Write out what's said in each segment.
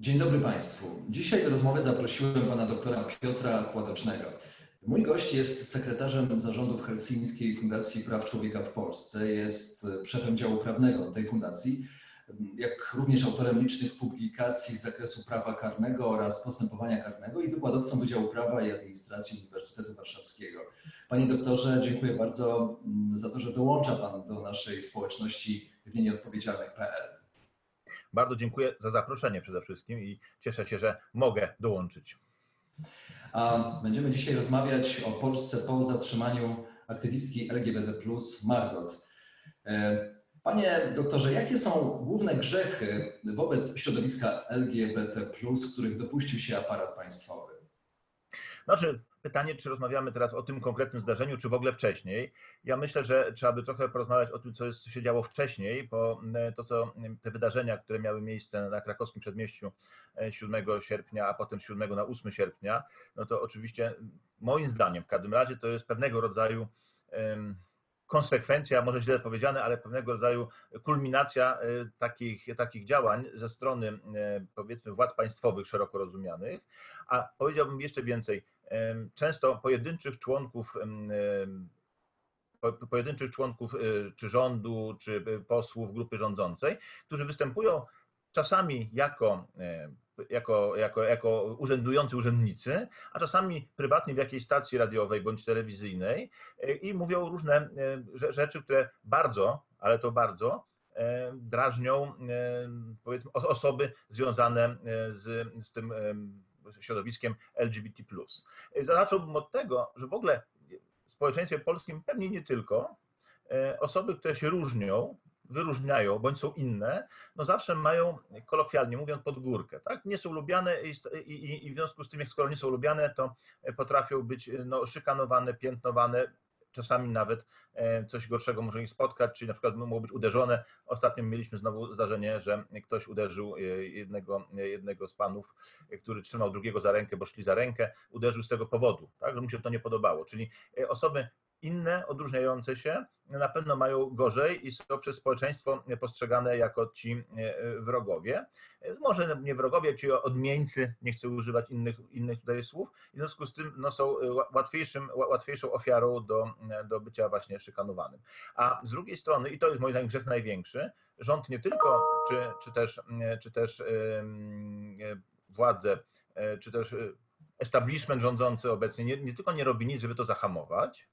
Dzień dobry Państwu. Dzisiaj do rozmowy zaprosiłem pana doktora Piotra Kładacznego. Mój gość jest sekretarzem zarządu Helsińskiej Fundacji Praw Człowieka w Polsce, jest szefem działu prawnego tej fundacji, jak również autorem licznych publikacji z zakresu prawa karnego oraz postępowania karnego i wykładowcą Wydziału Prawa i Administracji Uniwersytetu Warszawskiego. Panie doktorze, dziękuję bardzo za to, że dołącza Pan do naszej społeczności w nieodpowiedzialnych.pl. Bardzo dziękuję za zaproszenie przede wszystkim i cieszę się, że mogę dołączyć. A będziemy dzisiaj rozmawiać o Polsce po zatrzymaniu aktywistki LGBT, Margot. E, panie doktorze, jakie są główne grzechy wobec środowiska LGBT, których dopuścił się aparat państwowy? Znaczy, pytanie, czy rozmawiamy teraz o tym konkretnym zdarzeniu, czy w ogóle wcześniej. Ja myślę, że trzeba by trochę porozmawiać o tym, co, jest, co się działo wcześniej, bo e, to, co te wydarzenia, które miały miejsce na krakowskim przedmieściu 7 e, sierpnia, a potem 7 na 8 sierpnia, no to oczywiście moim zdaniem w każdym razie to jest pewnego rodzaju konsekwencja, może źle powiedziane, ale pewnego rodzaju kulminacja e, takich, takich działań ze strony powiedzmy władz państwowych szeroko rozumianych, a powiedziałbym jeszcze więcej, często pojedynczych członków pojedynczych członków y, czy rządu, czy y, posłów grupy rządzącej, którzy występują czasami jako, jako, jako, jako urzędujący urzędnicy, a czasami prywatnie w jakiejś stacji radiowej bądź telewizyjnej i mówią różne rzeczy, które bardzo, ale to bardzo drażnią powiedzmy osoby związane z, z tym środowiskiem LGBT. Zacząłbym od tego, że w ogóle w społeczeństwie polskim, pewnie nie tylko, e, osoby, które się różnią, wyróżniają bądź są inne, no zawsze mają, kolokwialnie mówiąc, podgórkę. Tak? Nie są lubiane i, i, i w związku z tym, jak skoro nie są lubiane, to potrafią być no, szykanowane, piętnowane, czasami nawet e, coś gorszego może ich spotkać, czyli na przykład mogą być uderzone. Ostatnio mieliśmy znowu zdarzenie, że ktoś uderzył e, jednego, jednego z panów, który trzymał drugiego za rękę, bo szli za rękę, uderzył z tego powodu, tak, że mu się to nie podobało. Czyli e, osoby inne, odróżniające się, na pewno mają gorzej i są przez społeczeństwo postrzegane jako ci e, wrogowie. Może nie wrogowie, ci odmieńcy, nie chcę używać innych, innych tutaj słów, w związku z tym no, są łatwiejszym, łatwiejszą ofiarą do, do bycia właśnie szykanowanym. A z drugiej strony, i to jest moim zdaniem grzech największy, rząd nie tylko, czy, czy też, czy też yy, władze, e, czy też establishment rządzący obecnie nie, nie tylko nie robi nic, żeby to zahamować,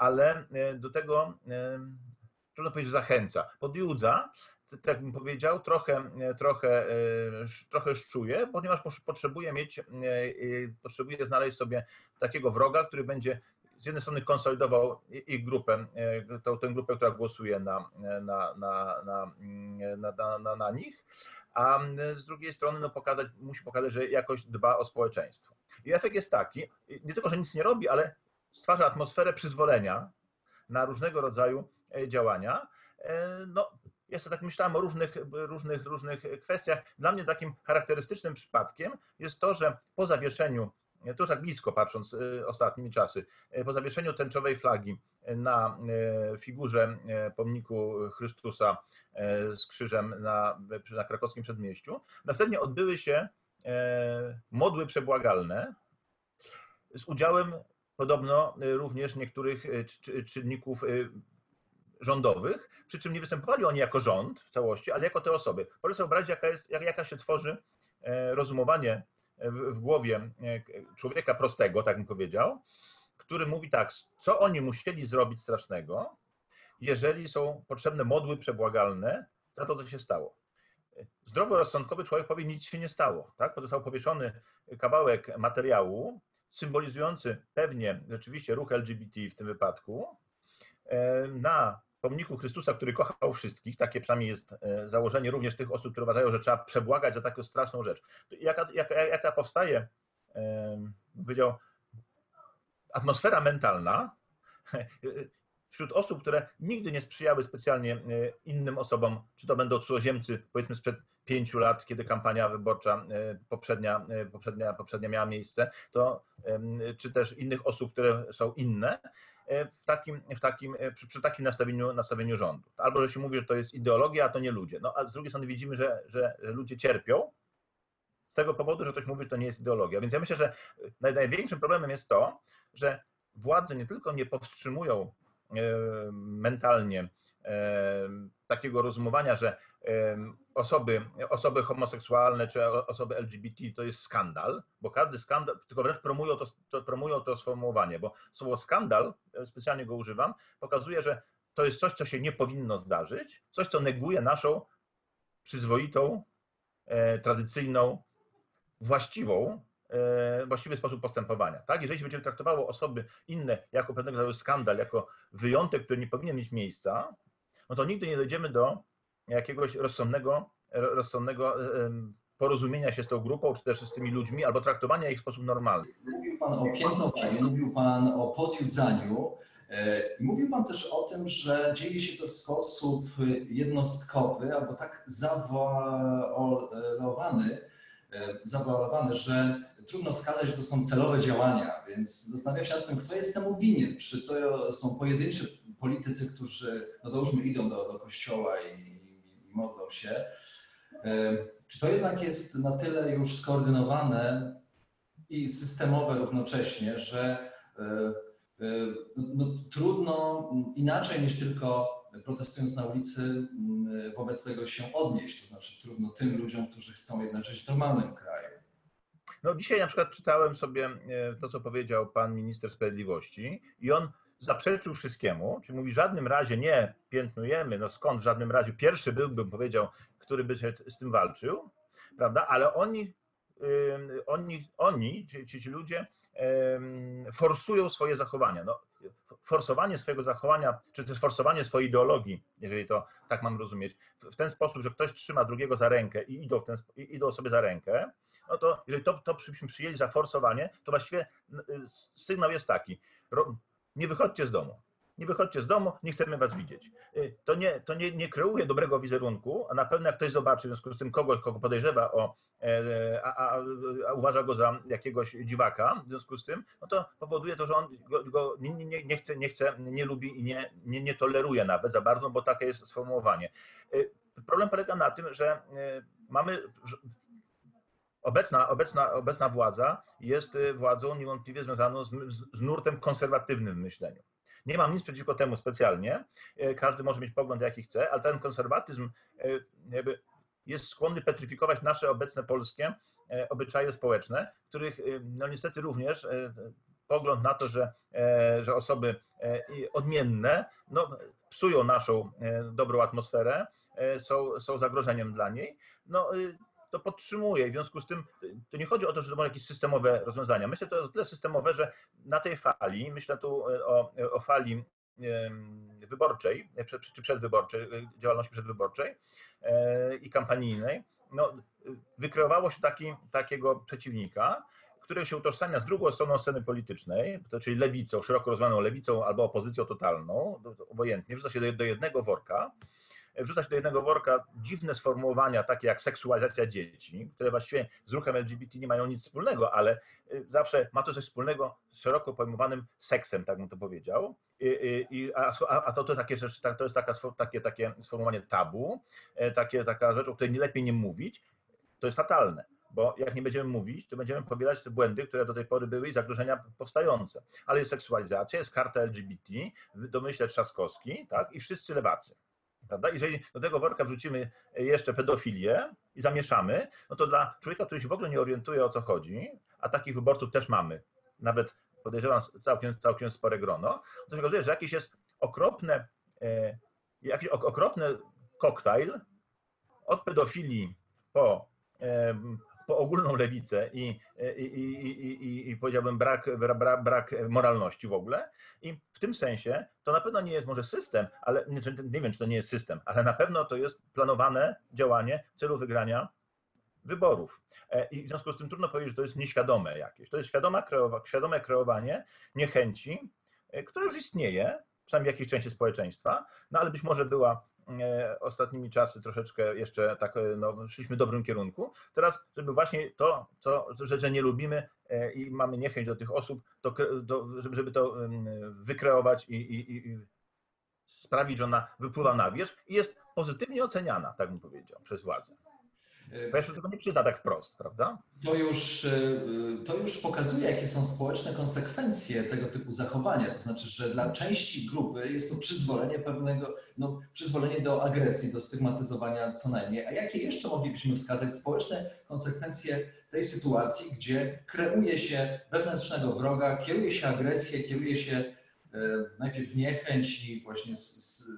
ale e, do tego, e, trudno powiedzieć, zachęca. Podjudza, tak bym powiedział, trochę, e, trochę, trochę szczuje, ponieważ potrzebuje mieć, potrzebuje znaleźć sobie takiego wroga, który będzie z jednej strony konsolidował ich grupę, tą, tę grupę, która głosuje na, na, na, na, na, na, nich, a z drugiej strony no pokazać, musi pokazać, że jakoś dba o społeczeństwo. I efekt jest taki, nie tylko, że nic nie robi, ale stwarza atmosferę przyzwolenia na różnego rodzaju e, działania. E, no, ja sobie tak myślałem o różnych, różnych, różnych kwestiach. Dla mnie takim charakterystycznym przypadkiem jest to, że po zawieszeniu, to już tak blisko patrząc e, ostatnimi czasy, po zawieszeniu tęczowej flagi na figurze pomniku Chrystusa z krzyżem na, na krakowskim przedmieściu, następnie odbyły się modły przebłagalne z udziałem podobno y, również niektórych y, czynników y, rządowych, przy czym nie występowali oni jako rząd w całości, ale jako te osoby. Proszę sobie wyobrazić, jaka, jest, jaka się tworzy e, rozumowanie w, głowie e, człowieka prostego, tak bym powiedział, który mówi tak, co oni musieli zrobić strasznego, jeżeli są potrzebne modły przebłagalne za to, co się stało. Zdroworozsądkowy człowiek powie, nic się nie stało. Tak? Został powieszony kawałek materiału, symbolizujący pewnie rzeczywiście ruch LGBT w tym wypadku, e, na pomniku Chrystusa, który kochał wszystkich, takie przynajmniej jest e, założenie również tych osób, które uważają, że trzeba przebłagać za taką straszną rzecz. Jaka, jaka, jaka powstaje, bym powiedział, atmosfera mentalna wśród osób, które nigdy nie sprzyjały specjalnie e, innym osobom, czy to będą cudzoziemcy, powiedzmy sprzed pięciu lat, kiedy kampania wyborcza e, poprzednia, poprzednia, poprzednia miała miejsce, to, czy też innych osób, które są inne, w takim, w takim, przy, przy, takim nastawieniu, nastawieniu rządu. Albo że się mówi, że to jest ideologia, a to nie ludzie. No a z drugiej strony widzimy, że, że ludzie cierpią z tego powodu, że ktoś mówi, że to nie jest ideologia. Więc ja myślę, że największym problemem jest to, że władze nie tylko nie powstrzymują e, mentalnie e, takiego rozumowania, że osoby, osoby homoseksualne czy osoby LGBT to jest skandal, bo każdy skandal, tylko wręcz promują to, to, promują to sformułowanie, bo słowo skandal, e, specjalnie go używam, pokazuje, że to jest coś, co się nie powinno zdarzyć, coś, co neguje naszą przyzwoitą, e, tradycyjną, właściwą, e, właściwy sposób postępowania. Tak? Jeżeli się będzie traktowało osoby inne jako pewnego rodzaju skandal, jako wyjątek, który nie powinien mieć miejsca, no to nigdy nie dojdziemy do jakiegoś rozsądnego, rozsądnego porozumienia się z tą grupą, czy też z tymi ludźmi, albo traktowania ich w sposób normalny. Mówił Pan o piętnowaniu, mówił Pan o podjudzaniu. E, mówił Pan też o tym, że dzieje się to w sposób jednostkowy albo tak zawoalowany, e, zawoalowany, że trudno wskazać, że to są celowe działania, więc zastanawiam się nad tym, kto jest temu winien. Czy to są pojedynczy politycy, którzy, no załóżmy, idą do, do kościoła i modlą się. E, czy to jednak jest na tyle już skoordynowane i systemowe równocześnie, że e, e, no, trudno inaczej niż tylko protestując na ulicy wobec tego się odnieść, to znaczy trudno tym ludziom, którzy chcą jednak żyć w normalnym kraju. No dzisiaj na przykład czytałem sobie to, co powiedział pan minister sprawiedliwości i on zaprzeczył wszystkiemu, czyli mówi w żadnym razie nie piętnujemy, no skąd w żadnym razie, pierwszy byłbym powiedział, który by z tym walczył, prawda, ale oni, oni, oni ci, ci ludzie forsują swoje zachowania. No, forsowanie swojego zachowania, czy też forsowanie swojej ideologii, jeżeli to tak mam rozumieć, w ten sposób, że ktoś trzyma drugiego za rękę i idą, w ten, idą sobie za rękę, no to jeżeli to, to byśmy przyjęli za forsowanie, to właściwie sygnał jest taki, nie wychodźcie z domu. Nie wychodźcie z domu, nie chcemy was widzieć. Y, to nie, to nie, nie kreuje dobrego wizerunku, a na pewno jak ktoś zobaczy w związku z tym kogoś, kogo podejrzewa o, e, a, a, a uważa go za jakiegoś dziwaka w związku z tym, no to powoduje to, że on go, go nie, nie, nie, chce, nie chce, nie lubi i nie, nie, nie toleruje nawet za bardzo, bo takie jest sformułowanie. Y, problem polega na tym, że y, mamy Obecna, obecna, obecna władza jest władzą niewątpliwie związaną z, z nurtem konserwatywnym w myśleniu. Nie mam nic przeciwko temu specjalnie. Y, każdy może mieć pogląd, jaki chce, ale ten konserwatyzm y, jest skłonny petryfikować nasze obecne polskie obyczaje społeczne, których no niestety również pogląd na to, że, że osoby odmienne no, psują naszą dobrą atmosferę, są, są zagrożeniem dla niej. No, to podtrzymuje. W związku z tym to nie chodzi o to, że to będą jakieś systemowe rozwiązania. Myślę, że to jest tyle systemowe, że na tej fali, myślę tu e, o, o fali wyborczej, czy przedwyborczej, działalności przedwyborczej i kampanijnej, no, wykreowało się taki, takiego przeciwnika, który się utożsamia z drugą stroną sceny politycznej, czyli lewicą, szeroko rozumianą lewicą albo opozycją totalną, obojętnie, wrzuca się do jednego worka wrzucać do jednego worka dziwne sformułowania, takie jak seksualizacja dzieci, które właściwie z ruchem LGBT nie mają nic wspólnego, ale y, zawsze ma to coś wspólnego z szeroko pojmowanym seksem, tak bym to powiedział. I, i, a, a to, to, takie rzeczy, to jest taka, takie, takie sformułowanie tabu, e, takie, taka rzecz, o której nie lepiej nie mówić. To jest fatalne bo jak nie będziemy mówić, to będziemy powielać te błędy, które do tej pory były i zagrożenia powstające. Ale jest seksualizacja, jest karta LGBT, domyśle Trzaskowski, tak, i wszyscy lewacy. Prawda? Jeżeli do tego worka wrzucimy jeszcze pedofilię i zamieszamy, no to dla człowieka, który się w ogóle nie orientuje o co chodzi, a takich wyborców też mamy, nawet podejrzewam całkiem, całkiem spore grono, to się okazuje, że jakiś jest okropne, e, jakiś okropny koktajl od pedofilii po, po ogólną lewicę i, i, i, i, i, powiedziałbym brak, brak, brak moralności w ogóle. I w tym sensie to na pewno nie jest może system, ale nie, nie wiem, czy to nie jest system, ale na pewno to jest planowane działanie w celu wygrania wyborów. I w związku z tym trudno powiedzieć, że to jest nieświadome jakieś. To jest świadome, kreowa, świadome kreowanie niechęci, które już istnieje, przynajmniej w jakiejś części społeczeństwa, no ale być może była e, ostatnimi czasy troszeczkę jeszcze tak, e, no, szliśmy w dobrym kierunku. Teraz, żeby właśnie to, to że, że nie lubimy e, i mamy niechęć do tych osób, to, żeby to wykreować i, i, i sprawić, że ona wypływa na wierzch i jest pozytywnie oceniana, tak bym powiedział, przez władzę. Bo jeszcze tego nie przyzna tak wprost, prawda? To już, y, to już pokazuje, jakie są społeczne konsekwencje tego typu zachowania. To znaczy, że dla części grupy jest to przyzwolenie pewnego, no, przyzwolenie do agresji, do stygmatyzowania co najmniej. A jakie jeszcze moglibyśmy wskazać społeczne konsekwencje tej sytuacji, gdzie kreuje się wewnętrznego wroga, kieruje się agresję, kieruje się y, najpierw niechęć i właśnie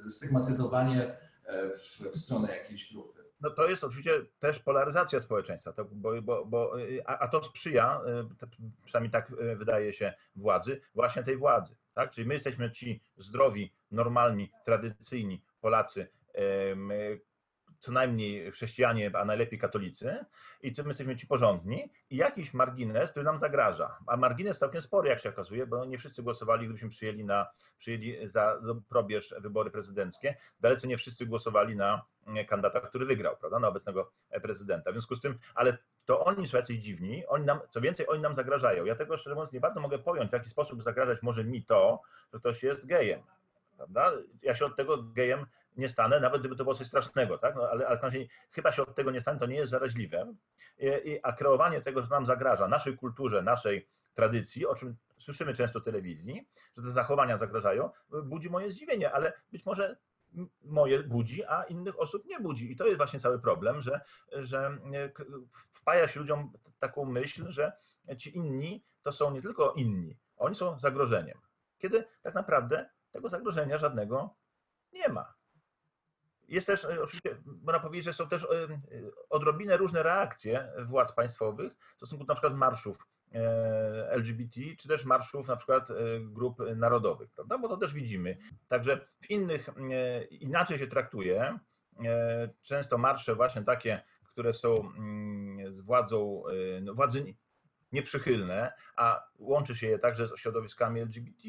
stygmatyzowanie y, w, w stronę jakiejś grupy? no to jest oczywiście też polaryzacja społeczeństwa, to, bo, bo, bo, a, a, to sprzyja, y, przynajmniej tak wydaje się władzy, właśnie tej władzy. Tak? Czyli my jesteśmy ci zdrowi, normalni, tradycyjni Polacy, co najmniej chrześcijanie, a najlepiej katolicy, i my jesteśmy ci porządni, i jakiś margines, który nam zagraża. A margines całkiem spory, jak się okazuje, bo nie wszyscy głosowali, gdybyśmy przyjęli, na, przyjęli za probierz wybory prezydenckie. Dalece nie wszyscy głosowali na mm, kandydata, który wygrał, prawda, na obecnego prezydenta. W związku z tym, ale to oni są jacyś dziwni, oni nam, co więcej, oni nam zagrażają. Ja tego szczerze mówiąc nie bardzo mogę pojąć, w jaki sposób zagrażać może mi to, że ktoś jest gejem. Prawda? Ja się od tego gejem nie stanę, nawet gdyby to było coś strasznego, tak? No, ale, ale chyba się od tego nie stanę, to nie jest zaraźliwe. I, a kreowanie tego, że nam zagraża, naszej kulturze, naszej tradycji, o czym słyszymy często w telewizji, że te zachowania zagrażają, budzi moje zdziwienie, ale być może moje budzi, a innych osób nie budzi. I to jest właśnie cały problem, że, że wpaja się ludziom taką myśl, że ci inni to są nie tylko inni, oni są zagrożeniem. Kiedy tak naprawdę tego zagrożenia żadnego nie ma. Jest też, e, oczywiście, można powiedzieć, że są też e, odrobinę różne reakcje władz państwowych w stosunku na przykład marszów e, LGBT, czy też marszów na przykład grup narodowych, prawda? Bo to też widzimy. Także w innych inaczej się traktuje. Często marsze właśnie takie, które są mm, z władzą, no, władzy nieprzychylne, a łączy się je także z środowiskami LGBT,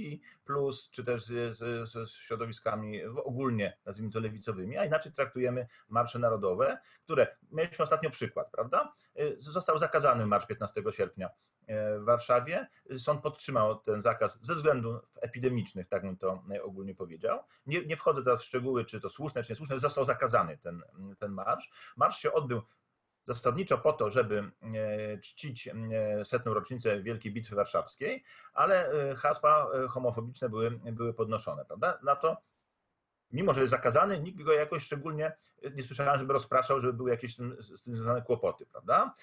czy też z, środowiskami ogólnie, nazwijmy to lewicowymi, a inaczej traktujemy marsze narodowe, które mieliśmy ostatnio przykład, prawda? Został zakazany marsz 15 sierpnia e, w Warszawie. Sąd podtrzymał ten zakaz ze względów epidemicznych, tak bym to ogólnie powiedział. Nie, nie wchodzę teraz w szczegóły, czy to słuszne, czy niesłuszne, został zakazany ten, ten marsz. Marsz się odbył zasadniczo po to, żeby e, czcić e, setną rocznicę Wielkiej Bitwy Warszawskiej, ale e, hasła homofobiczne były, były podnoszone, prawda? Na to, mimo że jest zakazany, nikt go jakoś szczególnie nie słyszałem, żeby rozpraszał, żeby były jakieś z tym związane kłopoty, prawda?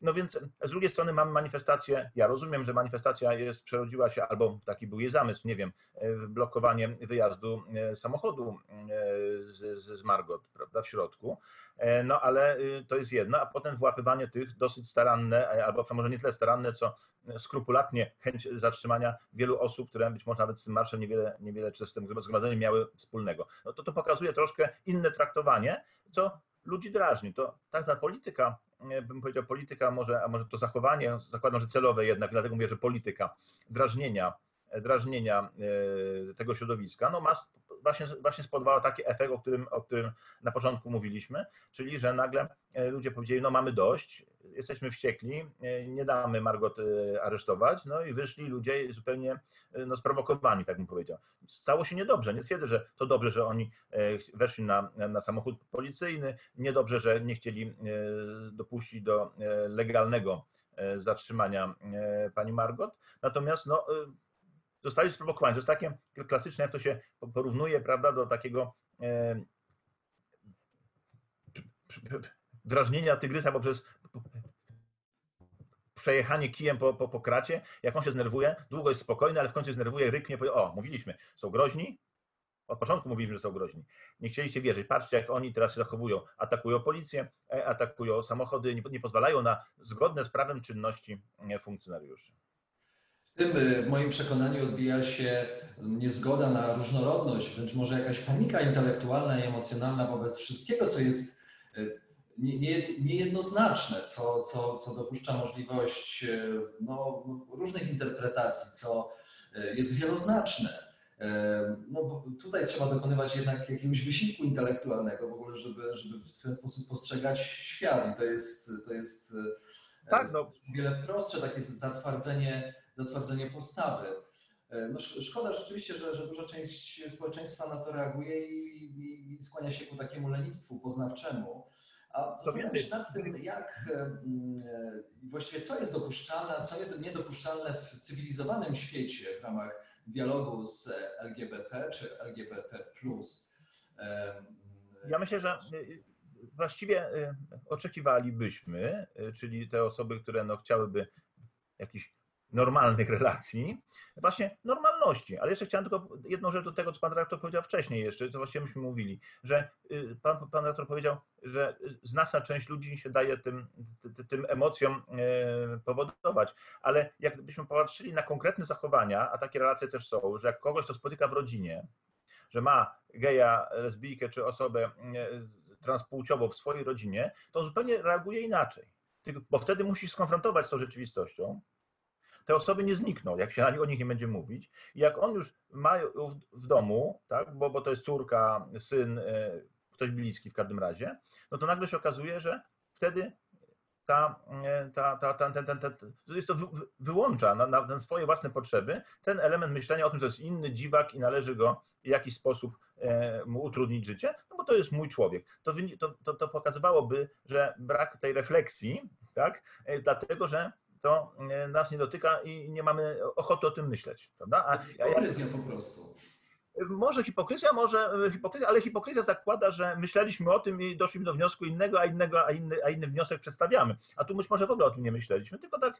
No więc z drugiej strony mamy manifestację, ja rozumiem, że manifestacja jest, przerodziła się, albo taki był jej zamysł, nie wiem, blokowanie wyjazdu samochodu z, z Margot, prawda, w środku, E, no ale to jest jedno, a potem włapywanie tych dosyć staranne, e, albo może nie tyle staranne, co skrupulatnie chęć zatrzymania wielu osób, które być może nawet z tym marszem niewiele, niewiele czy z tym zgromadzeniem miały wspólnego. No to to pokazuje troszkę inne traktowanie, co ludzi drażni. To tak ta polityka, bym powiedział polityka może, a może to zachowanie, zakładam, że celowe jednak, dlatego mówię, że polityka drażnienia, drażnienia e, tego środowiska, no ma właśnie, właśnie taki efekt, o którym, o którym na początku mówiliśmy, czyli że nagle e, ludzie powiedzieli, no mamy dość, jesteśmy wściekli, e, nie damy Margot e, aresztować, no i wyszli ludzie zupełnie no, sprowokowani, tak bym powiedział. Stało się niedobrze, nie twierdzę, że to dobrze, że oni weszli na, na samochód policyjny, niedobrze, że nie chcieli dopuścić do legalnego zatrzymania pani Margot, natomiast no, zostali sprowokowani. To jest takie klasyczne, jak to się porównuje, prawda, do takiego e, drażnienia tygrysa poprzez przejechanie kijem po, po, po kracie. Jak on się znerwuje, długo jest spokojny, ale w końcu znerwuje, ryknie, powie, o, mówiliśmy, są groźni, Od początku mówiliśmy, że są groźni. Nie chcieliście wierzyć. Patrzcie, jak oni teraz się zachowują. Atakują policję, e, atakują samochody, nie, pozwalają na zgodne z prawem czynności e, funkcjonariuszy. W tym y, w moim przekonaniu odbija się niezgoda na różnorodność, wręcz może jakaś panika intelektualna i emocjonalna wobec wszystkiego, co jest nie- niejednoznaczne, co, co, co dopuszcza możliwość y, no, różnych interpretacji, co jest wieloznaczne. No, tutaj trzeba dokonywać jednak jakiegoś wysiłku intelektualnego w ogóle, żeby, żeby w ten sposób postrzegać świat i to jest, to jest Tak, no. o wiele prostsze takie zatwardzenie, zatwardzenie postawy. E, No, szk- szkoda rzeczywiście, że, że duża część społeczeństwa na to reaguje i, i, skłania się ku takiemu lenistwu poznawczemu. A zastanawiam się nad tym, jak e, e, właściwie co jest dopuszczalne, a co nie- niedopuszczalne w cywilizowanym świecie w ramach dialogu z LGBT czy LGBT. Ja myślę, że właściwie oczekiwalibyśmy, czyli te osoby, które no chciałyby jakichś normalnych relacji, właśnie normalności. Ale jeszcze chciałem tylko jedną rzecz do tego, co pan redaktor powiedział wcześniej jeszcze, co właściwie myśmy mówili, że y, pan, pan powiedział, że znaczna część ludzi się daje tym, ty- tym emocjom y, powodować, ale jakbyśmy popatrzyli na konkretne zachowania, a takie relacje też są, że jak kogoś to spotyka w rodzinie, że ma geja, lesbijkę czy osobę e, transpłciową w swojej rodzinie, to on zupełnie reaguje inaczej. Bo wtedy musi skonfrontować z tą rzeczywistością. Te osoby nie znikną, jak się o nich nie będzie mówić. I jak on już ma w, domu, tak, bo, bo to jest córka, syn, e, ktoś bliski w każdym razie, no to nagle się okazuje, że wtedy ta, e, ta, ta, ta, ten, ten, ten, jest to wy, wy- wyłącza na, na, swoje własne potrzeby ten element myślenia o tym, że to jest inny dziwak i należy go w jakiś sposób e, mu utrudnić życie, no bo to jest mój człowiek. To, to, to, to pokazywałoby, że brak tej refleksji, tak, dlatego że to e, nas nie dotyka i nie mamy ochoty o tym myśleć, prawda? A, Hipokryzja po prostu. może hipokryzja, może e, hipokryzja, ale hipokryzja zakłada, że myśleliśmy o tym i doszliśmy do wniosku innego, a, innego, a, inny, a inny wniosek przedstawiamy. A tu być może w ogóle o tym nie myśleliśmy, tylko tak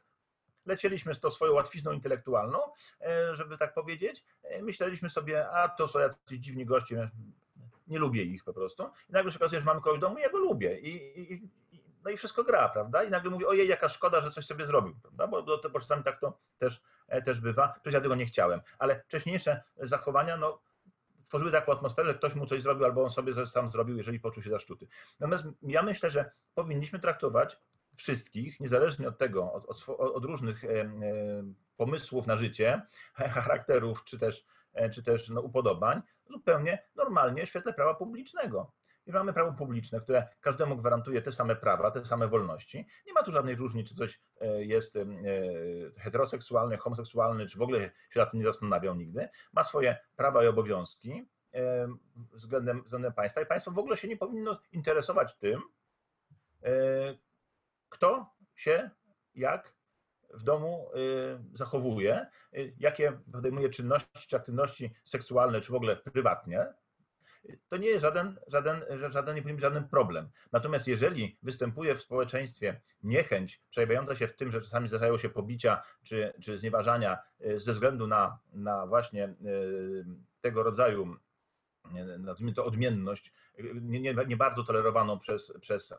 lecieliśmy z tą swoją łatwizną intelektualną, e, żeby tak powiedzieć. Myśleliśmy sobie, a to są jacyś dziwni goście, nie lubię ich po prostu. I nagle się okazuje, że mamy kogoś w domu i ja go lubię. I, i- no i wszystko gra, prawda? I nagle mówię, ojej, jaka szkoda, że coś sobie zrobił, prawda? Bo, bo, bo czasami tak to też, e, też bywa. Przecież ja tego nie chciałem. Ale wcześniejsze zachowania, no stworzyły taką atmosferę, że ktoś mu coś zrobił, albo on sobie sam zrobił, jeżeli poczuł się zaszczuty. Natomiast ja myślę, że powinniśmy traktować wszystkich, niezależnie od tego, od, od, od różnych pomysłów na życie, charakterów, czy też, e, czy też no, upodobań, zupełnie normalnie w świetle prawa publicznego. I mamy prawo publiczne, które każdemu gwarantuje te same prawa, te same wolności. Nie ma tu żadnej różnicy, czy ktoś e, jest e, heteroseksualny, homoseksualny, czy w ogóle się nad tym nie zastanawiał nigdy. Ma swoje prawa i obowiązki em, względem, względem państwa i państwo w ogóle się nie powinno interesować tym, e, kto się jak w domu zachowuje, jakie podejmuje czynności czy aktywności seksualne, czy w ogóle prywatnie, to nie jest żaden, żaden, żaden, nie powinien żaden problem. Natomiast jeżeli występuje w społeczeństwie niechęć przejawiająca się w tym, że czasami zdarzają się pobicia czy, czy znieważania y, ze względu na, na właśnie y, tego rodzaju nie- nazwijmy to odmienność, nie, nie, nie bardzo tolerowaną przez, przez e,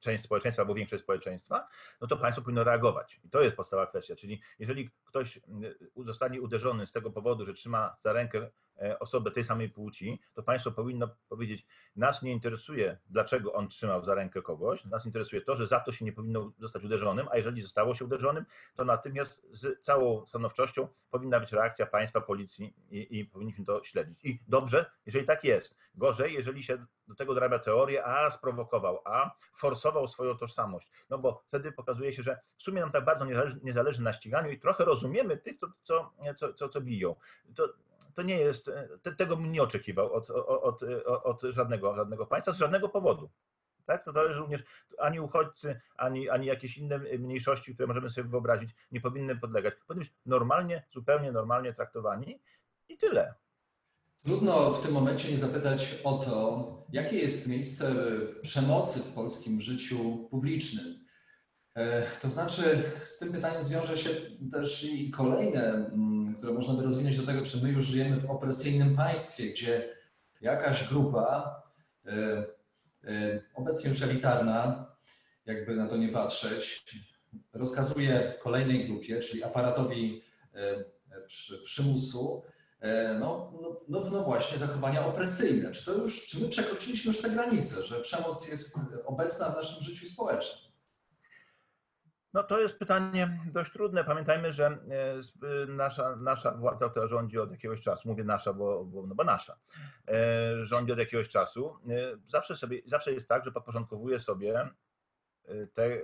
część społeczeństwa albo większość społeczeństwa, no to państwo powinno reagować. I to jest podstawowa kwestia. Czyli jeżeli ktoś mm, zostanie uderzony z tego powodu, że trzyma za rękę e, osobę tej samej płci, to państwo powinno powiedzieć, nas nie interesuje, dlaczego on trzymał za rękę kogoś, nas interesuje to, że za to się nie powinno zostać uderzonym, a jeżeli zostało się uderzonym, to natychmiast z całą stanowczością powinna być reakcja państwa, policji i, i powinniśmy to śledzić. I dobrze, jeżeli tak jest. Gorzej, jeżeli się do tego dorabia teorię, a sprowokował, a forsował swoją tożsamość. No bo wtedy pokazuje się, że w sumie nam tak bardzo nie zależy, nie zależy na ściganiu i trochę rozumiemy tych, co, co, co, co, co biją. To, to nie jest, te, tego bym nie oczekiwał od, od, od, od żadnego, żadnego państwa, z żadnego powodu. Tak? To zależy również, ani uchodźcy, ani, ani jakieś inne mniejszości, które możemy sobie wyobrazić, nie powinny podlegać. Powinny być normalnie, zupełnie normalnie traktowani i tyle. Trudno w tym momencie nie zapytać o to, jakie jest miejsce przemocy w polskim życiu publicznym. E, To znaczy, z tym pytaniem zwiąże się też i kolejne, mm, które można by rozwinąć do tego, czy my już żyjemy w opresyjnym państwie, gdzie jakaś grupa, obecnie już elitarna, jakby na to nie patrzeć, rozkazuje kolejnej grupie, czyli aparatowi przymusu, no, no, no, no, właśnie zachowania opresyjne. Czy to już, czy my przekroczyliśmy już te granice, że przemoc jest obecna w naszym życiu społecznym? No to jest pytanie dość trudne. Pamiętajmy, że e, nasza, nasza władza, która rządzi od jakiegoś czasu, mówię nasza, bo, bo, no bo nasza, e, rządzi od jakiegoś czasu, e, zawsze, sobie, zawsze jest tak, że podporządkowuje sobie te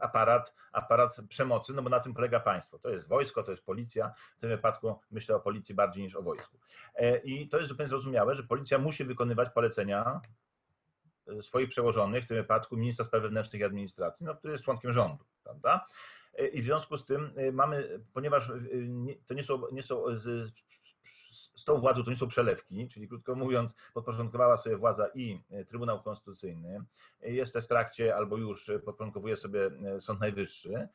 aparat, aparat przemocy, no bo na tym polega państwo. To jest wojsko, to jest policja. W tym wypadku myślę o policji bardziej niż o wojsku. I to jest zupełnie zrozumiałe, że policja musi wykonywać polecenia swoich przełożonych, w tym wypadku ministra spraw wewnętrznych i administracji, no, który jest członkiem rządu, prawda? I w związku z tym mamy, ponieważ to nie są, nie są z, tą władzą to nie są przelewki, czyli krótko mówiąc, podporządkowała sobie władza i y, Trybunał Konstytucyjny, jest też w trakcie albo już podporządkowuje sobie Sąd Najwyższy,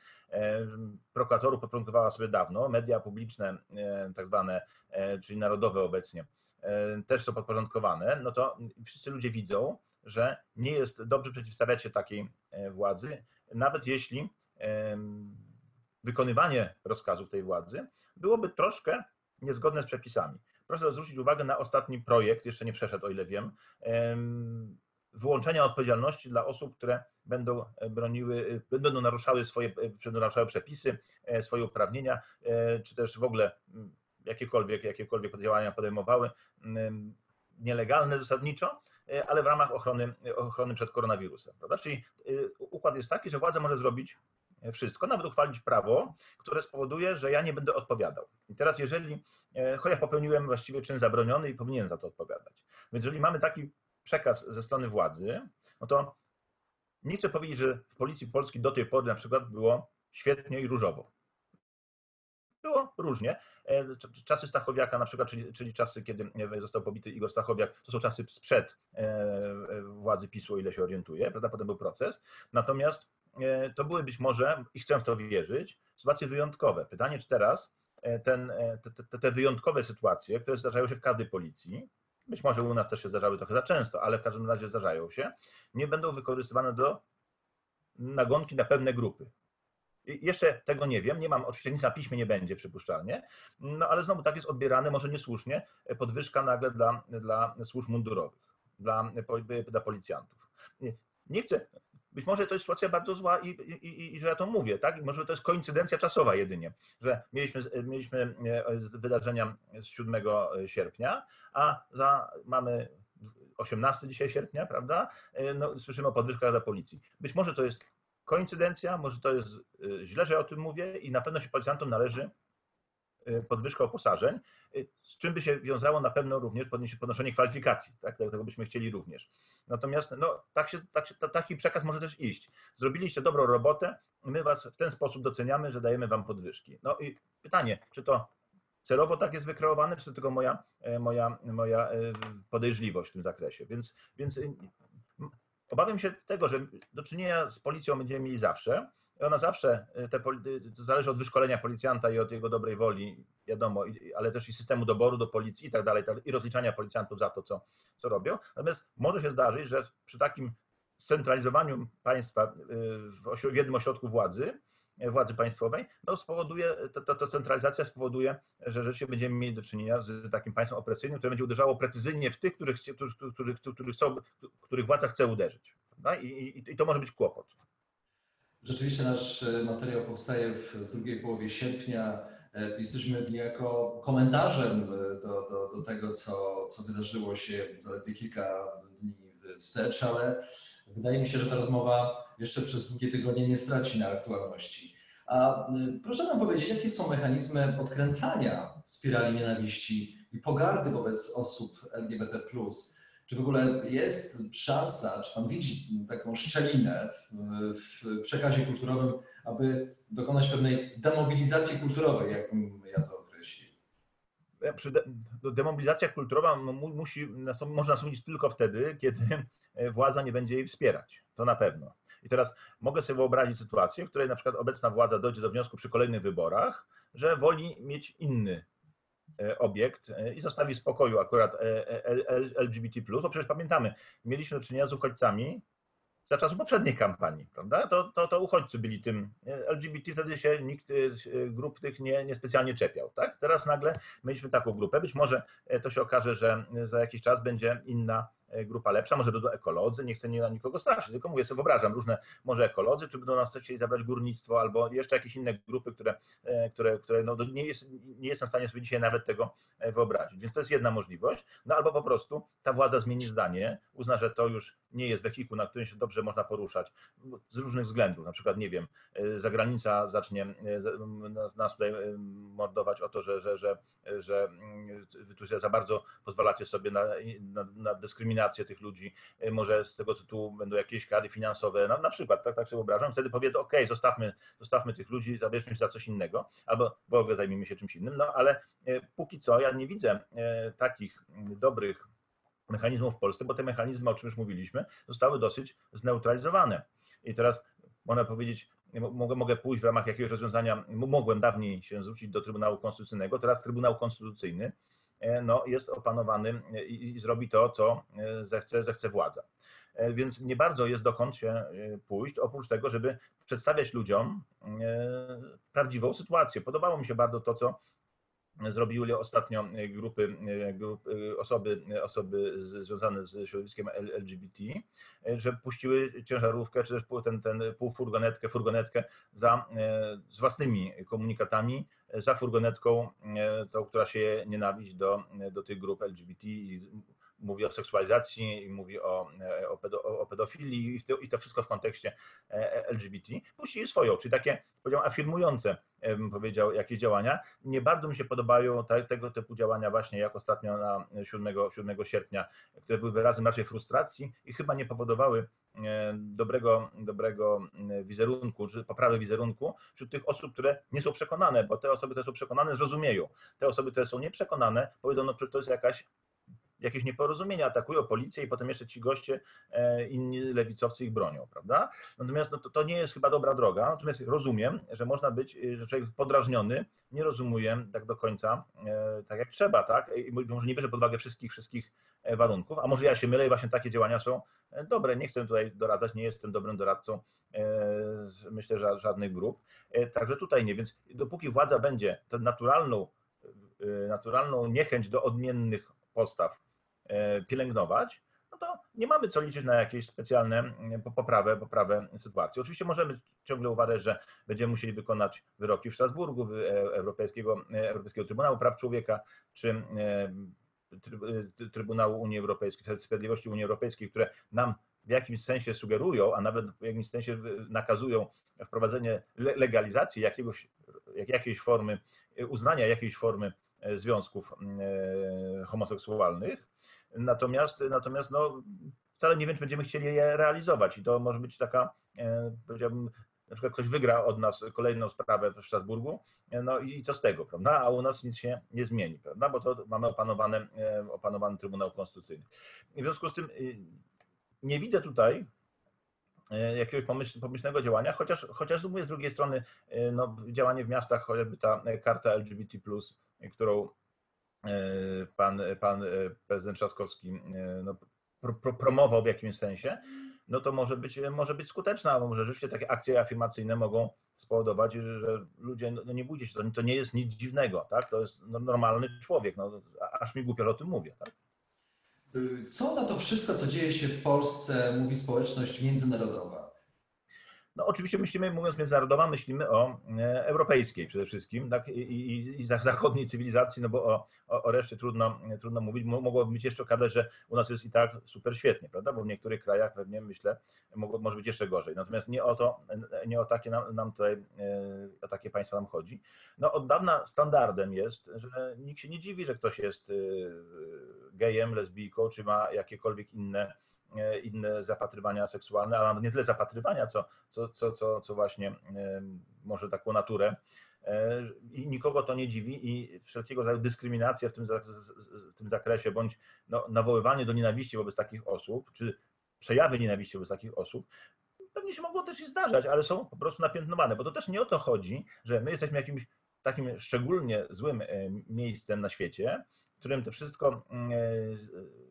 prokuratorów podporządkowała sobie dawno, media publiczne, tak zwane, czyli narodowe obecnie, też są podporządkowane, no to wszyscy ludzie widzą, że nie jest dobrze przeciwstawiać się takiej e, władzy, nawet jeśli wykonywanie rozkazów tej władzy byłoby troszkę niezgodne z przepisami. Proszę zwrócić uwagę na ostatni projekt, jeszcze nie przeszedł, o ile wiem, wyłączenia odpowiedzialności dla osób, które będą broniły, będą naruszały swoje, będą naruszały przepisy, e, swoje uprawnienia, e, czy też w ogóle jakiekolwiek, jakiekolwiek działania podejmowały nielegalne zasadniczo, e, ale w ramach ochrony, ochrony przed koronawirusem. Prawda? Czyli e, układ jest taki, że władza może zrobić wszystko, nawet uchwalić prawo, które spowoduje, że ja nie będę odpowiadał. I teraz, jeżeli, e, chociaż popełniłem właściwie czyn zabroniony i powinien za to odpowiadać. Więc jeżeli mamy taki przekaz ze strony władzy, no to nie chcę powiedzieć, że w policji polskiej do tej pory na przykład było świetnie i różowo. Było różnie. E, czasy Stachowiaka na przykład, czyli, czyli czasy, kiedy został pobity Igor Stachowiak, to są czasy sprzed e, e, władzy PiSu, o ile się orientuję, prawda? Potem był proces. Natomiast to były być może, i chcę w to wierzyć, sytuacje wyjątkowe. Pytanie, czy teraz ten, te, te wyjątkowe sytuacje, które zdarzają się w każdej policji, być może u nas też się zdarzały trochę za często, ale w każdym razie zdarzają się, nie będą wykorzystywane do nagonki na pewne grupy. Jeszcze tego nie wiem, nie mam, oczywiście nic na piśmie nie będzie przypuszczalnie, no ale znowu tak jest odbierane, może niesłusznie, podwyżka nagle dla, dla służb mundurowych, dla, dla policjantów. Nie, nie chcę, być może to jest sytuacja bardzo zła i, i, i, że ja to mówię, tak? może to jest koincydencja czasowa jedynie, że mieliśmy, mieliśmy e, wydarzenia z 7 sierpnia, a za, mamy 18 dzisiaj sierpnia, prawda? E, no, słyszymy o podwyżkach dla policji. Być może to jest koincydencja, może to jest y, źle, że ja o tym mówię i na pewno się policjantom należy y, podwyżka uposażeń, y, z czym by się wiązało na pewno również podnoszenie kwalifikacji, tak? tego byśmy chcieli również. Natomiast no, tak się, tak się, taki przekaz może też iść. Zrobiliście dobrą robotę, my was w ten sposób doceniamy, że dajemy wam podwyżki. No i pytanie, czy to celowo tak jest wykreowane, czy to tylko moja, e, moja, moja e, podejrzliwość w tym zakresie. Więc, więc Obawiam się tego, że do czynienia z policją będziemy mieli zawsze. Ona zawsze, y, te, y, zależy od wyszkolenia policjanta i od jego dobrej woli, wiadomo, ale też i systemu doboru do policji i tak dalej, i rozliczania policjantów za to, co, co robią. Natomiast może się zdarzyć, że przy takim scentralizowaniu państwa y, w, w jednym ośrodku władzy, władzy państwowej, no spowoduje, to, to, centralizacja spowoduje, że rzeczywiście będziemy mieli do czynienia z takim państwem opresyjnym, które będzie uderzało precyzyjnie w tych, których, których, których, których, chcą, których władza chce uderzyć. I, i, I to może być kłopot. Rzeczywiście nasz e, materiał powstaje w, drugiej połowie sierpnia. E, jesteśmy niejako komentarzem e, do, do, do tego, co, co wydarzyło się zaledwie kilka dni wstecz, ale wydaje mi się, że ta rozmowa jeszcze przez długie tygodnie nie straci na aktualności. A proszę nam powiedzieć, jakie są mechanizmy odkręcania spirali nienawiści i pogardy wobec osób LGBT? Czy w ogóle jest szansa, czy Pan widzi taką szczelinę w, w przekazie kulturowym, aby dokonać pewnej demobilizacji kulturowej, jak ja to określił? No, demobilizacja kulturowa musi, może nastąpić tylko wtedy, kiedy władza nie będzie jej wspierać. To na pewno. I teraz mogę sobie wyobrazić sytuację, w której na przykład obecna władza dojdzie do wniosku przy kolejnych wyborach, że woli mieć inny obiekt i zostawi w spokoju akurat LGBT, bo przecież pamiętamy, mieliśmy do czynienia z uchodźcami, za czasów poprzedniej kampanii, prawda? To, to, to uchodźcy byli tym. LGBT wtedy się nikt grup tych nie, nie specjalnie czepiał, tak? Teraz nagle mieliśmy taką grupę. Być może to się okaże, że za jakiś czas będzie inna E, grupa lepsza, może będą ekolodzy, nie chcę na nikogo straszyć, tylko mówię sobie, wyobrażam różne, może ekolodzy, którzy będą nas chcieli zabrać górnictwo, albo jeszcze jakieś inne grupy, które, e, które, które no, nie, jest, nie jestem w stanie sobie dzisiaj nawet tego e, wyobrazić. Więc to jest jedna możliwość, no albo po prostu ta władza zmieni zdanie, uzna, że to już nie jest wehikuł, na którym się dobrze można poruszać z różnych względów, na przykład, nie wiem, zagranica zacznie nas, nas tutaj mordować o to, że, że, że, że wy tu za bardzo pozwalacie sobie na, na, na dyskryminację dyskryminację tych ludzi, y, może z tego tytułu będą jakieś kary finansowe, na, przykład, tak, tak sobie wyobrażam, wtedy powiedzą, ok, zostawmy, zostawmy tych ludzi, zabierzmy się za coś innego, albo w ogóle zajmijmy się czymś innym, no ale y, póki co ja nie widzę y, takich dobrych mechanizmów w Polsce, bo te mechanizmy, o czym już mówiliśmy, zostały dosyć zneutralizowane. I teraz można powiedzieć, mogę, mogę pójść w ramach jakiegoś rozwiązania, mogłem dawniej się zwrócić do Trybunału Konstytucyjnego, teraz Trybunał Konstytucyjny E, no, jest opanowany i, zrobi to, co e, zechce, zechce władza. E, więc nie bardzo jest dokąd się pójść, oprócz tego, żeby przedstawiać ludziom prawdziwą sytuację. Podobało mi się bardzo to, co zrobiły ostatnio grupy, grupy, osoby, osoby związane z środowiskiem LGBT, że puściły ciężarówkę, czy też ten, ten półfurgonetkę, furgonetkę za, z własnymi komunikatami, za furgonetką, tą, która się nienawidzi do, do tych grup LGBT mówi o seksualizacji i mówi o, e, o, pedo, o pedofilii i to, i to, wszystko w kontekście e, e, LGBT, puści swoją, czyli takie, powiedział, afirmujące, bym powiedział, jakieś działania. Nie bardzo mi się podobają te, tego typu działania właśnie, jak ostatnio na 7, 7 sierpnia, które były wyrazem raczej frustracji i chyba nie powodowały dobrego, dobrego wizerunku, czy poprawy wizerunku wśród tych osób, które nie są przekonane, bo te osoby, które są przekonane, zrozumieją. Te osoby, które są nieprzekonane, powiedzą, no że to jest jakaś jakieś nieporozumienia, atakują policję i potem jeszcze ci goście, e, inni lewicowcy ich bronią, prawda? Natomiast no, to, to nie jest chyba dobra droga, natomiast rozumiem, że można być, e, że człowiek podrażniony nie rozumuje tak do końca, e, tak jak trzeba, tak? I może nie bierze pod uwagę wszystkich, wszystkich warunków, a może ja się mylę i właśnie takie działania są dobre. Nie chcę tutaj doradzać, nie jestem dobrym doradcą, myślę, że żadnych grup. Także tutaj nie, więc dopóki władza będzie tę naturalną, naturalną niechęć do odmiennych postaw pielęgnować, no to nie mamy co liczyć na jakieś specjalne mm, poprawę, poprawę sytuacji. Oczywiście możemy ciągle uważać, że będziemy musieli wykonać wyroki w Strasburgu, e, Europejskiego, e, Europejskiego Trybunału Praw Człowieka, czy Trybunału Unii Europejskiej, Sprawiedliwości Unii Europejskiej, które nam w jakimś sensie sugerują, a nawet w jakimś sensie nakazują wprowadzenie legalizacji jakiegoś, jakiejś formy, uznania jakiejś formy związków homoseksualnych. Natomiast, natomiast no, wcale nie wiem, czy będziemy chcieli je realizować i to może być taka, e, powiedziałbym, na przykład ktoś wygra od nas kolejną sprawę w Strasburgu, e, no i co z tego, prawda? A u nas nic się nie zmieni, prawda? Bo to mamy opanowane, e, opanowany Trybunał Konstytucyjny. I w związku z tym nie widzę tutaj jakiegoś pomyślnego działania, chociaż, chociaż mówię z drugiej strony, no, działanie w miastach, chociażby ta karta LGBT, którą E, pan, pan e, prezydent Trzaskowski e, no, pro, promował w jakimś sensie, no to może być, może być skuteczna, bo może rzeczywiście takie akcje afirmacyjne mogą spowodować, że ludzie, no nie bójcie się, to, to nie jest nic dziwnego, tak? to jest normalny człowiek, no, aż mi głupio, że o tym mówię. Tak? Co na to wszystko, co dzieje się w Polsce, mówi społeczność międzynarodowa? No oczywiście myślimy, mówiąc międzynarodowa, myślimy o e, europejskiej przede wszystkim tak? I, i, i zachodniej cywilizacji, no bo o, o, o reszcie trudno, trudno mówić. Mogłoby być jeszcze okazać, że u nas jest i tak super świetnie, prawda? Bo w niektórych krajach pewnie, myślę, mogło, może być jeszcze gorzej. Natomiast nie o to, nie o takie nam, nam tutaj, e, o takie państwa nam chodzi. No od dawna standardem jest, że nikt się nie dziwi, że ktoś jest e, gejem, lesbijką, czy ma jakiekolwiek inne E, inne zapatrywania seksualne, a nawet nie tyle zapatrywania, co, co, co, co, co właśnie e, może taką naturę. E, I nikogo to nie dziwi i wszelkiego rodzaju dyskryminacja w tym, w tym zakresie, bądź no, nawoływanie do nienawiści wobec takich osób, czy przejawy nienawiści wobec takich osób, pewnie się mogło też i zdarzać, ale są po prostu napiętnowane, bo to też nie o to chodzi, że my jesteśmy jakimś takim szczególnie złym miejscem na świecie, którym to wszystko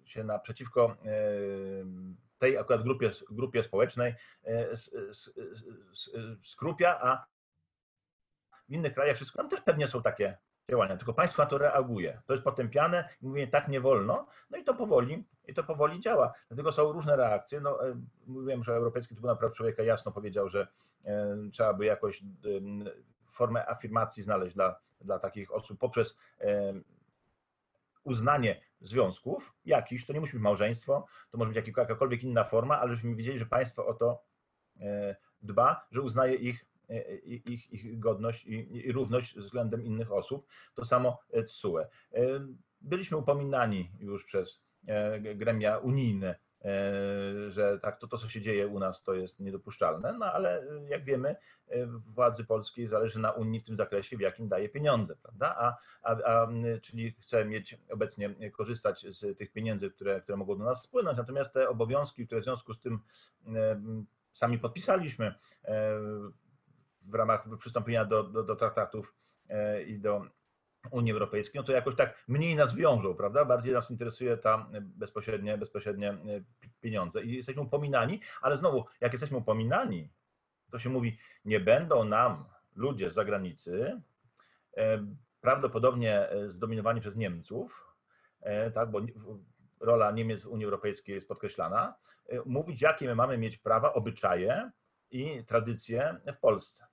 się naprzeciwko tej akurat grupie, grupie społecznej skrupia, a w innych krajach wszystko, tam też pewnie są takie działania, tylko państwo na to reaguje. To jest potępiane i mówię, tak nie wolno, no i to powoli, i to powoli działa. Dlatego są różne reakcje. No, e, mówiłem, że Europejski Trybunał Praw Człowieka jasno powiedział, że e, trzeba by jakoś formę afirmacji znaleźć dla, dla takich osób poprzez e, uznanie związków jakiś, to nie musi być małżeństwo, to może być jakakolwiek inna forma, ale żebyśmy wiedzieli, że państwo o to dba, że uznaje ich ich, ich godność i, i równość względem innych osób. To samo TSUE. E, byliśmy upominani już przez e, gremia unijne, e, że tak, to, to co się dzieje u nas to jest niedopuszczalne, no ale jak wiemy, władzy polskiej zależy na Unii w tym zakresie, w jakim daje pieniądze, prawda? A, a, a czyli chce mieć obecnie korzystać z tych pieniędzy, które, które mogą do nas spłynąć, natomiast te obowiązki, które w związku z tym sami podpisaliśmy, w ramach przystąpienia do, do, do traktatów e, i do Unii Europejskiej, no to jakoś tak mniej nas wiążą, prawda? Bardziej nas interesuje ta bezpośrednie, bezpośrednie e, pieniądze i jesteśmy upominani, ale znowu, jak jesteśmy upominani, to się mówi, nie będą nam ludzie z zagranicy, e, prawdopodobnie zdominowani przez Niemców, tak, bo rola Niemiec w Unii Europejskiej jest podkreślana, mówić, jakie my mamy mieć prawa, obyczaje i tradycje w Polsce.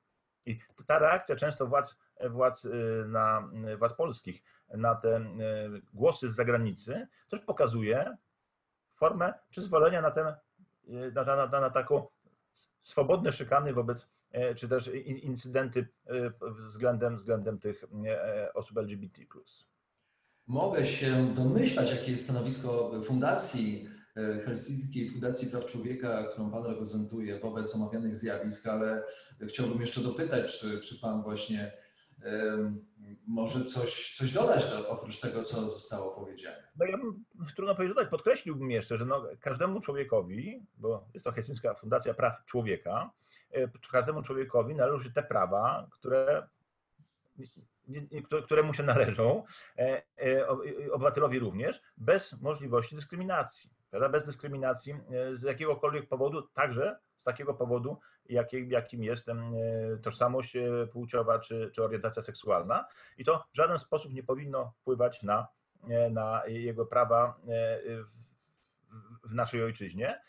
I ta reakcja często władz, władz, y, na, y, władz polskich na te y, głosy z zagranicy też pokazuje formę przyzwolenia na, ten, na, na, na, na taką swobodne szykany wobec, czy też incydenty względem, względem tych osób LGBT. Mogę się domyślać, jakie jest stanowisko Fundacji E, Helsińskiej Fundacji Praw Człowieka, którą Pan reprezentuje wobec omawianych zjawisk, ale chciałbym jeszcze dopytać, czy, czy Pan właśnie może coś, coś dodać do, oprócz tego, co zostało powiedziane? No ja bym, trudno powiedzieć dodać, podkreśliłbym jeszcze, że no, każdemu człowiekowi, bo jest to Helsińska Fundacja Praw Człowieka, e, każdemu człowiekowi należą się te prawa, które mu się należą, e, obywatelowi również, bez możliwości dyskryminacji bez dyskryminacji e, z jakiegokolwiek powodu, także z takiego powodu, jakim jest e, tożsamość e, płciowa czy, czy orientacja seksualna. I to w żaden sposób nie powinno wpływać na, na jego prawa w, w naszej ojczyźnie,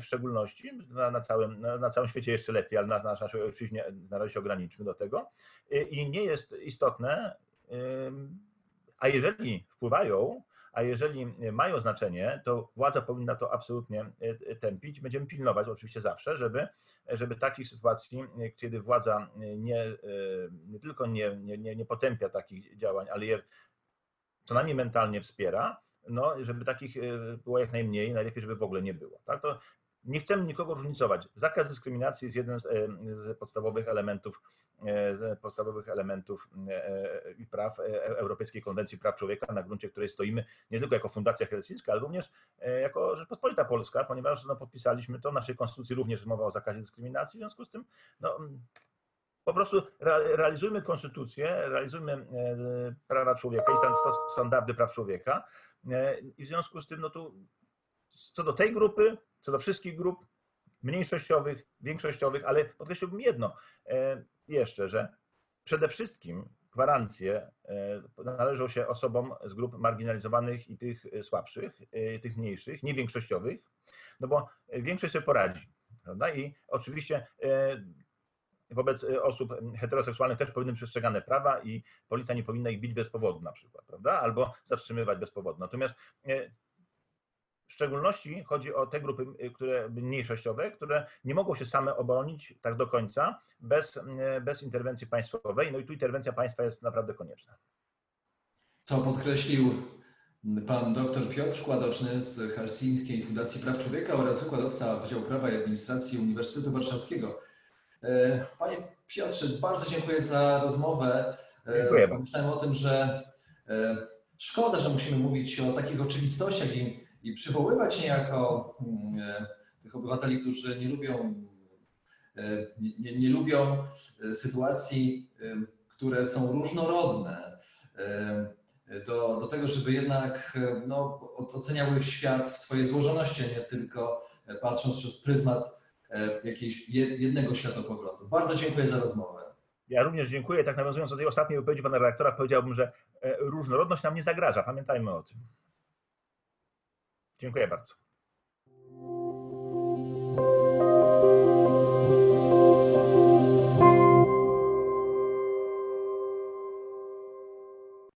w szczególności na, na, całym, na całym świecie jeszcze lepiej, ale na, na naszej ojczyźnie na razie się ograniczmy do tego. I nie jest istotne, a jeżeli wpływają, a jeżeli mają znaczenie, to władza powinna to absolutnie e, e, tępić. Będziemy pilnować oczywiście zawsze, żeby, żeby takich sytuacji, e, kiedy władza nie, nie tylko nie, nie, nie potępia takich działań, ale je co najmniej mentalnie wspiera, no, żeby takich było jak najmniej, najlepiej, żeby w ogóle nie było. Tak? To nie chcemy nikogo różnicować. Zakaz dyskryminacji jest jednym z, e, z podstawowych elementów, e, z podstawowych elementów e, i praw Europejskiej Konwencji Praw Człowieka, na gruncie której stoimy nie tylko jako Fundacja Helsińska, ale również jako Rzeczpospolita Polska, ponieważ no, podpisaliśmy to, w naszej konstytucji również mowa o zakazie dyskryminacji, w związku z tym no, po prostu realizujmy konstytucję, realizujmy prawa człowieka i standardy praw człowieka i w związku z tym no tu co do tej grupy, co do wszystkich grup mniejszościowych, większościowych, ale podkreśliłbym jedno e, jeszcze, że przede wszystkim gwarancje e, należą się osobom z grup marginalizowanych i tych słabszych, e, tych mniejszych, nie większościowych, no bo większość sobie poradzi. Prawda? I oczywiście wobec osób heteroseksualnych też powinny być przestrzegane prawa i policja nie powinna ich bić bez powodu na przykład, prawda? Albo zatrzymywać bez powodu. Natomiast w szczególności chodzi o te grupy y, które, mniejszościowe, które nie mogą się same obronić tak do końca bez, y, bez interwencji państwowej. No i tu interwencja państwa jest naprawdę konieczna. Co podkreślił pan dr Piotr Kładoczny z Helsińskiej Fundacji Praw Człowieka oraz wykładowca Wydziału Prawa i Administracji Uniwersytetu Warszawskiego. E, panie Piotrze, bardzo dziękuję za rozmowę. E, dziękuję. Pomyślałem o tym, że e, szkoda, że musimy mówić o takich oczywistościach i i przywoływać niejako mm, e, tych obywateli, którzy nie lubią, e, nie, nie lubią e, sytuacji, które są różnorodne, do, do tego, żeby jednak no, oceniały świat w swojej złożoności, a nie tylko patrząc przez pryzmat jakiegoś jednego światopoglądu. Bardzo dziękuję za rozmowę. Ja również dziękuję. Tak nawiązując do tej ostatniej wypowiedzi pana redaktora, powiedziałbym, że różnorodność nam nie zagraża. Pamiętajmy o tym. Dziękuję bardzo.